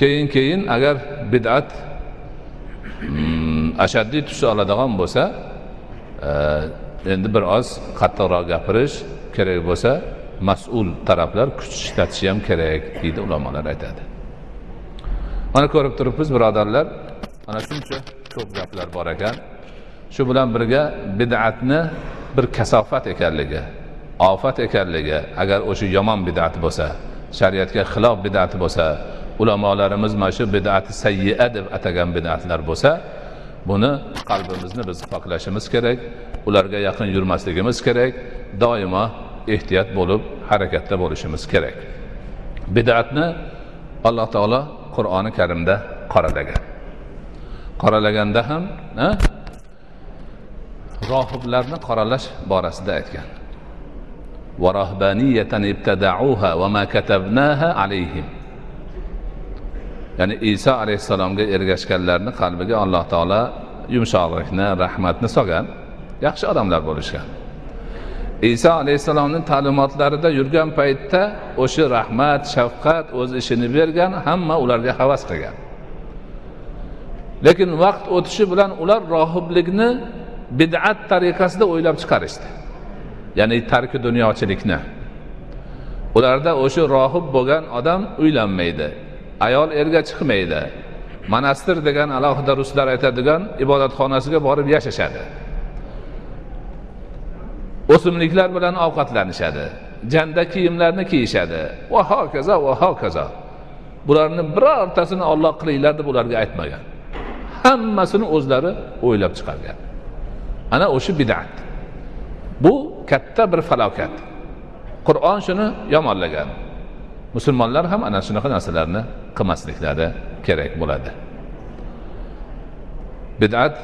keyin keyin agar bid'at mm, ashaddiy tus oladigan bo'lsa e, endi biroz qattiqroq gapirish kerak bo'lsa mas'ul taraflar kuch ishlatishi ham kerak deydi ulamolar aytadi. Mana ko'rib turibmiz birodarlar mana shuncha ko'p gaplar bor ekan. Shu bilan birga bid'atni bir kasofat ekanligi ofat ekanligi agar o'sha yomon bid'at bo'lsa shariatga xilof bid'ati bo'lsa ulamolarimiz mana shu bid'ati sayyi'a deb atagan bid'atlar bo'lsa buni qalbimizni biz poklashimiz kerak. Ularga yaqin yurmasligimiz kerak doimo ehtiyot bo'lib harakatda bo'lishimiz kerak. Bid'atni alloh taolo qur'oni karimda qoralagan. Qoralaganda ham rohiblarni qoralash borasida aytgan. Ya'ni iso alayhissalomga ergashganlarni qalbiga alloh taolo yumshoqlikni rahmatni solgan. Yaxshi odamlar bo'lishgan. Iso alayhissalomni ta'limotlarida yurgan paytda o'sha rahmat shafqat o'z ishini bergan hamma ularga havas qilgan. Lekin vaqt o'tishi bilan ular rohiblikni bid'at tariqasida o'ylab chiqarishdi. Ya'ni tarki dunyochilikni. Ularda o'sha rohib bo'lgan odam uylanmaydi ayol erga chiqmaydi monastir degan alohida ruslar aytadigan ibodatxonasiga borib yashashadi. O'simliklar bilan ovqatlanishadi janda kiyimlarni kiyishadi. Va hokazo va hokazo. Bularni birortasini olloh qilinglar deb ularga aytmagan. Hammasini o'zlari o'ylab chiqargan. Ana o'sha bidat. Bu katta bir falokat. Qur'on shuni yomonlagan. Musulmonlar ham ana shunaqa narsalarni qilmasliklari kerak bo'ladi. Bid'at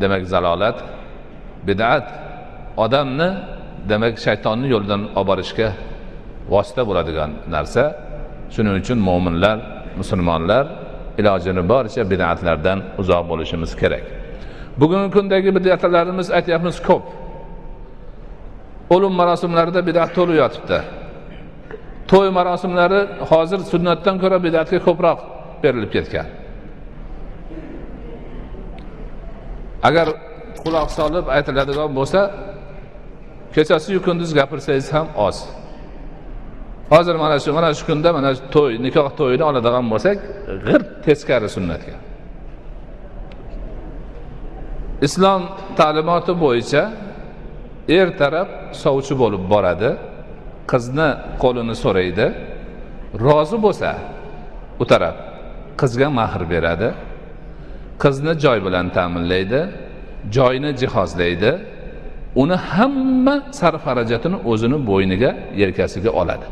demak zalolat bid'at odamni demak shaytonni yo'lidan olib borishga vosita bo'ladigan narsa. Shuning uchun mo'minlar musulmonlar ilojini boricha bid'atlardan uzoq bo'lishimiz kerak. Bugungi kundagi bid'atlarimiz aytyapmiz ko'p. O'lim marosimlarida bid'at to'lib yotibdi. To'y marosimlari hozir sunnatdan ko'ra bidatga ko'proq berilib ketgan. Agar quloq solib aytiladigan bo'lsa kechasiyu kunduz gapirsangiz ham oz. Hozir mana shu mana shu kunda mana shu to'y nikoh to'yini oladigan bo'lsak g'irt teskari sunnatga. Islom ta'limoti bo'yicha er taraf sovchi bo'lib boradi qizni qo'lini so'raydi rozi bo'lsa u taraf qizga mahr beradi qizni joy bilan ta'minlaydi joyni jihozlaydi uni hamma sarf xarajatini o'zini bo'yniga yelkasiga oladi.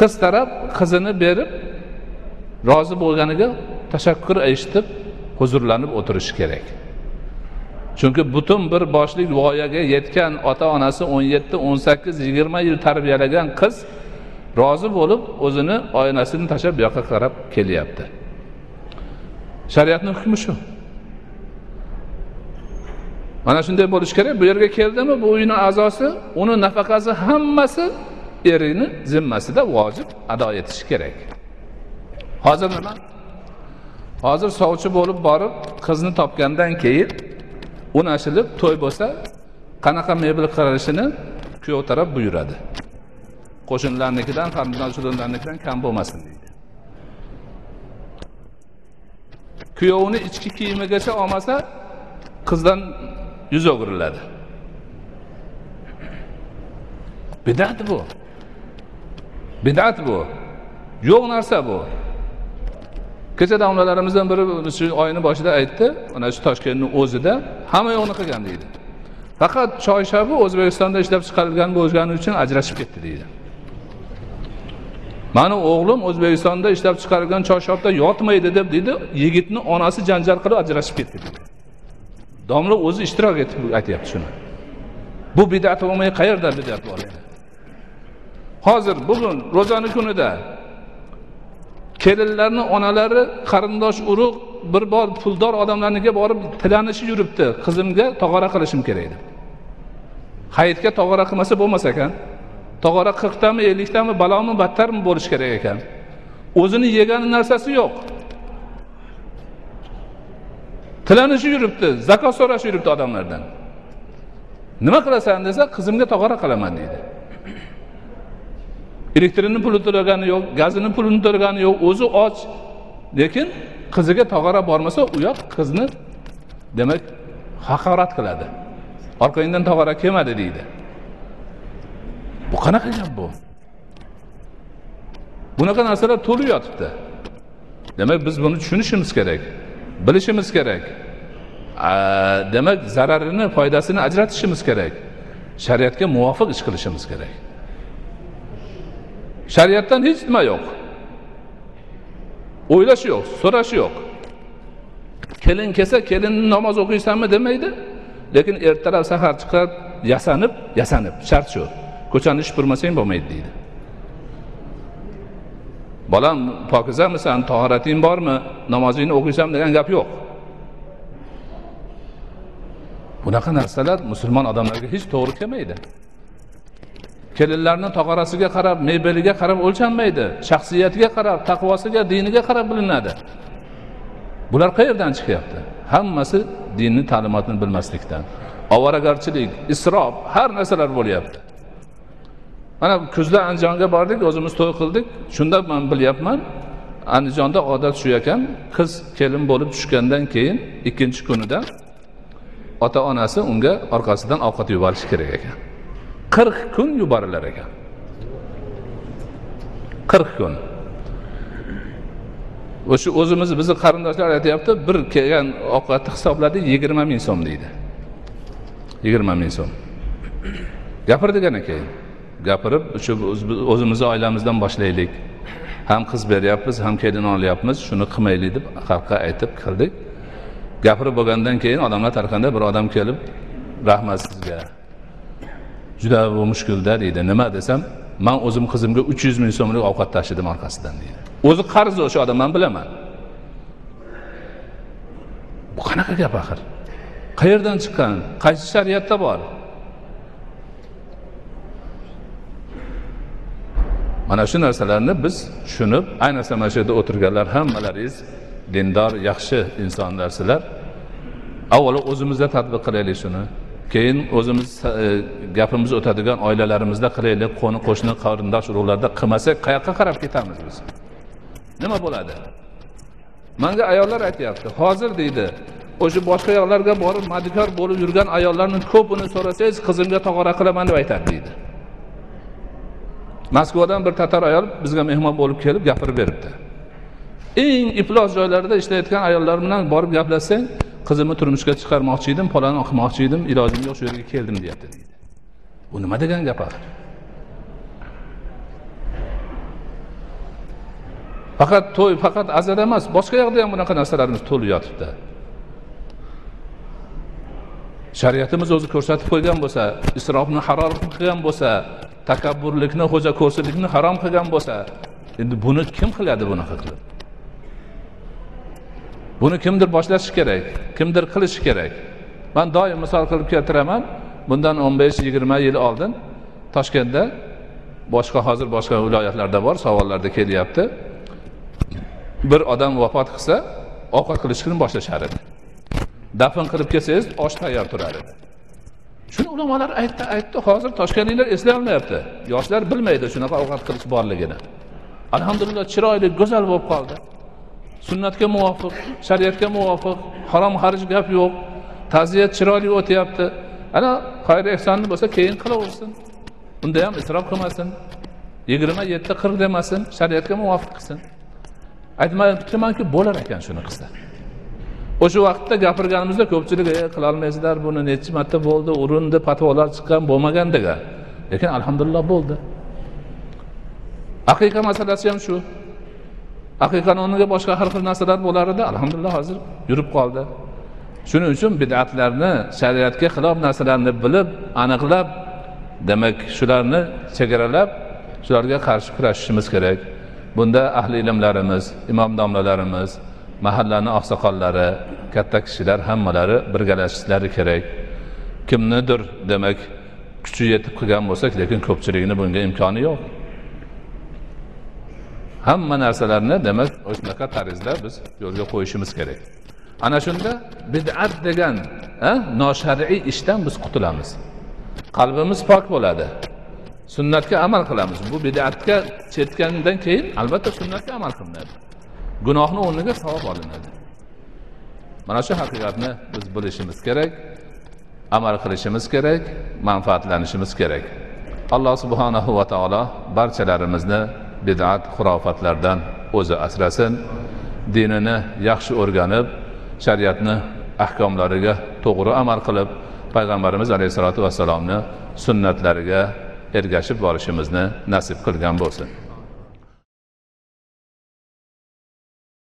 Qiz taraf qizini berib rozi bo'lganiga tashakkur eshitib huzurlanib o'tirishi kerak. Chunki butun bir boshlik voyaga yetgan ota onasi o'n yetti o'n sakkiz yigirma yil tarbiyalagan qiz rozi bo'lib o'zini oynasini tashlab bu yoqqa qarab kelyapti. Shariatni hukmi shu. Mana shunday bo'lishi kerak. Bu yerga keldimi? Bu uyni a'zosi uni nafaqasi hammasi erini zimmasida vojib ado etishi kerak. Hozir nima? Hozir sovchi bo'lib borib qizni topgandan keyin unashilib to'y bo'lsa qanaqa mebel qilishini kuyov taraf buyuradi qo'shnilarnikidan qarindoshlarnikidan kam bo'lmasin deydi. Kuyovini ichki kiyimigacha olmasa qizdan yuz o'giriladi. Bidat bu. Bidat bu. Yo'q narsa bu. Kecha domlalarimizdan biri shu oyni boshida aytdi mana shu toshkentni o'zida hamma yo'qni qilgan deydi. Faqat choyshabi o'zbekistonda ishlab chiqarilgan bo'lgani uchun ajrashib ketdi deydi. Mani o'g'lim o'zbekistonda ishlab chiqarilgan choyshabda yotmaydi deb deydi yigitni onasi janjal qilib ajrashib ketdi deydi. Domla o'zi ishtirok etib aytyapti shuni. Bu bidat bo'lmay qayerda bidat bor endi hozir bugun ro'zani kunida kelinlarni onalari qarindosh urug' bir bor puldor odamlarnikiga borib tilanishib yuribdi. Qizimga tog'ora qilishim kerak deb hayitga tog'ora qilmasa bo'lmas ekan tog'ora qirqtami elliktami balomi battarmi bo'lishi kerak ekan. O'zini yegan narsasi yo'q. Tilanishib yuribdi zakot so'rashib yuribdi odamlardan. Nima qilasan desa qizimga tog'ora qilaman deydi. Elektrini puli to'lagani yo'q gazini pulini to'lagani yo'q o'zi och. Lekin qiziga tog'ora bormasa u yoq qizni demak haqorat qiladi. Orqangdan tog'ora kelmadi deydi. Bu qanaqa gap bu? Bunaqa narsalar to'lib yotibdi. Demak biz buni tushunishimiz kerak. Bilishimiz kerak. Demak zararini foydasini ajratishimiz kerak. Shariatga muvofiq ish qilishimiz kerak. Shariatdan hech nima yo'q. O'ylash yo'q so'rash yo'q. Kelin kelsa kelinni namoz o'qiysanmi demaydi lekin ertalab sahar chiqib yasanib yasanib shart shu. Ko'chani supurmasang bo'lmaydi deydi. Bolam pokizamisan tahorating bormi? Namozingni o'qiysan degan gap yo'q. Bunaqa narsalar musulmon odamlarga hech to'g'ri kelmaydi. Kelinlarni tog'orasiga qarab mebeliga qarab o'lchanmaydi shaxsiyatiga qarab taqvosiga diniga qarab bilinadi. Bular qayerdan chiqyapti? Hammasi dinni ta'limotini bilmaslikdan. Ovoragarchilik isrof har narsalar bo'lyapti. Mana kuzda andijonga bordik o'zimiz to'y qildik. Shunda man bilyapman andijonda odat shu ekan qiz kelin bo'lib tushgandan keyin ikkinchi kunida ota onasi unga orqasidan ovqat yuborishi kerak ekan. Qirq kun yuborilar ekan. Qirq kun. O'sha o'zimiz bizni qarindoshlar aytyapti bir kelgan ovqatni hisobladik yigirma ming so'm deydi. Yigirma ming so'm. Gapirdi ana keyin. Gapirib shu o'zimizni oilamizdan boshlaylik. Ham qiz beryapmiz ham kelin olyapmiz shuni qilmaylik deb xalqqa aytib qildik gapirib bo'lgandan keyin odamlar tarqanda bir odam kelib rahmat sizga. Juda bu mushkulda deydi. Nima desam man o'zim qizimga uch yuz ming so'mlik ovqat tashidim orqasidan deydi. O'zi qarz o'sha odam man bilaman. Bu qanaqa gap axir? Qayerdan chiqqan? Qaysi shariatda bor? Mana shu narsalarni biz tushunib ayniqsa mana shu yerda o'tirganlar hammalaringiz dindor yaxshi insonlarsizlar avvalo o'zimizda tadbiq qilaylik shuni. Keyin o'zimiz e, gapimiz o'tadigan oilalarimizda qilaylik qo'ni qo'shni qarindosh urug'larda qilmasak qayoqqa qarab ketamiz biz? Nima bo'ladi? Manga ayollar aytyapti hozir deydi o'sha boshqa yoqlarga borib madikor bo'lib yurgan ayollarni ko'pini so'rasangiz qizimga tog'ora qilaman deb aytadi deydi. Moskvadan bir tatar ayol bizga mehmon bo'lib kelib gapirib beribdi. Eng iflos joylarda ishlayotgan ayollar bilan borib gaplashsang qizimni turmushga chiqarmoqchi edim palon o'qimoqchi edim ilojim yo'q shu yerga keldim deyapti. Deydi bu nima degan gap axir? Faqat to'y faqat azada emas boshqa yoqda ham bunaqa narsalarimiz to'lib yotibdi. Shariatimiz o'zi ko'rsatib qo'ygan bo'lsa isrofni harom qilgan bo'lsa takabburlikni xo'jako'rsinlikni harom qilgan bo'lsa endi buni kim qiladi bunaqa qilib? Buni kimdir boshlashi kerak kimdir qilishi kerak. Man doim misol qilib keltiraman bundan o'n besh yigirma yil oldin toshkentda boshqa hozir boshqa viloyatlarda bor savollarda kelyapti. Bir odam vafot qilsa ovqat qilishni boshlashar edi. Dafn qilib kelsangiz osh tayyor turar edi. Shuni ulamolar aytdi aytdi. Hozir toshkentliklar eslay olmayapti yoshlar bilmaydi shunaqa ovqat qilish borligini. Alhamdulillah chiroyli go'zal bo'lib qoldi. Sunnatga muvofiq shariatga muvofiq harom xarj gap yo'q. Ta'ziya chiroyli o'tyapti. Ana xayr ehsonni bo'lsa keyin qilaversin. Unda ham isrof qilmasin. Yigirma yetti qirq demasin shariatga muvofiq qilsin. Aytmoqchimanki bo'lar ekan shuni qilsa o'sha vaqtda gapirganimizda ko'pchilik e qilolmaysizlar buni nechi marta bo'ldi urindi fatvolar chiqqan bo'lmagan degan lekin alhamdulillah bo'ldi. Aqiqa masalasi ham shu. Aqiqani o'rniga boshqa har xil narsalar bo'lar edi. Alhamdulillah hozir yurib qoldi. Shuning uchun bid'atlarni shariatga xilof narsalarni bilib aniqlab demak shularni chegaralab shularga qarshi kurashishimiz kerak. Bunda ahli ilmlarimiz imom domlalarimiz mahallani oqsoqollari katta kishilar hammalari birgalashishlari kerak. Kimnidir demak kuchi yetib qilgan bo'lsak lekin ko'pchilikni bunga imkoni yo'q. Hamma narsalarni demak shunaqa tarzda biz yo'lga qo'yishimiz kerak. Ana shunda bid'at degan noshar'iy ishdan biz qutulamiz. Qalbimiz pok bo'ladi. Sunnatga amal qilamiz. Bu bid'atga chertgandan keyin albatta sunnatga amal qilinadi. Gunohni o'rniga savob olinadi. Mana shu haqiqatni biz bilishimiz kerak amal qilishimiz kerak manfaatlanishimiz kerak. Alloh subhanahu va taolo barchalarimizni bid'at xurofatlardan o'zi asrasin dinini yaxshi o'rganib shariatni ahkomlariga to'g'ri amal qilib payg'ambarimiz alayhissalotu vassalomni sunnatlariga ergashib borishimizni nasib qilgan bo'lsin.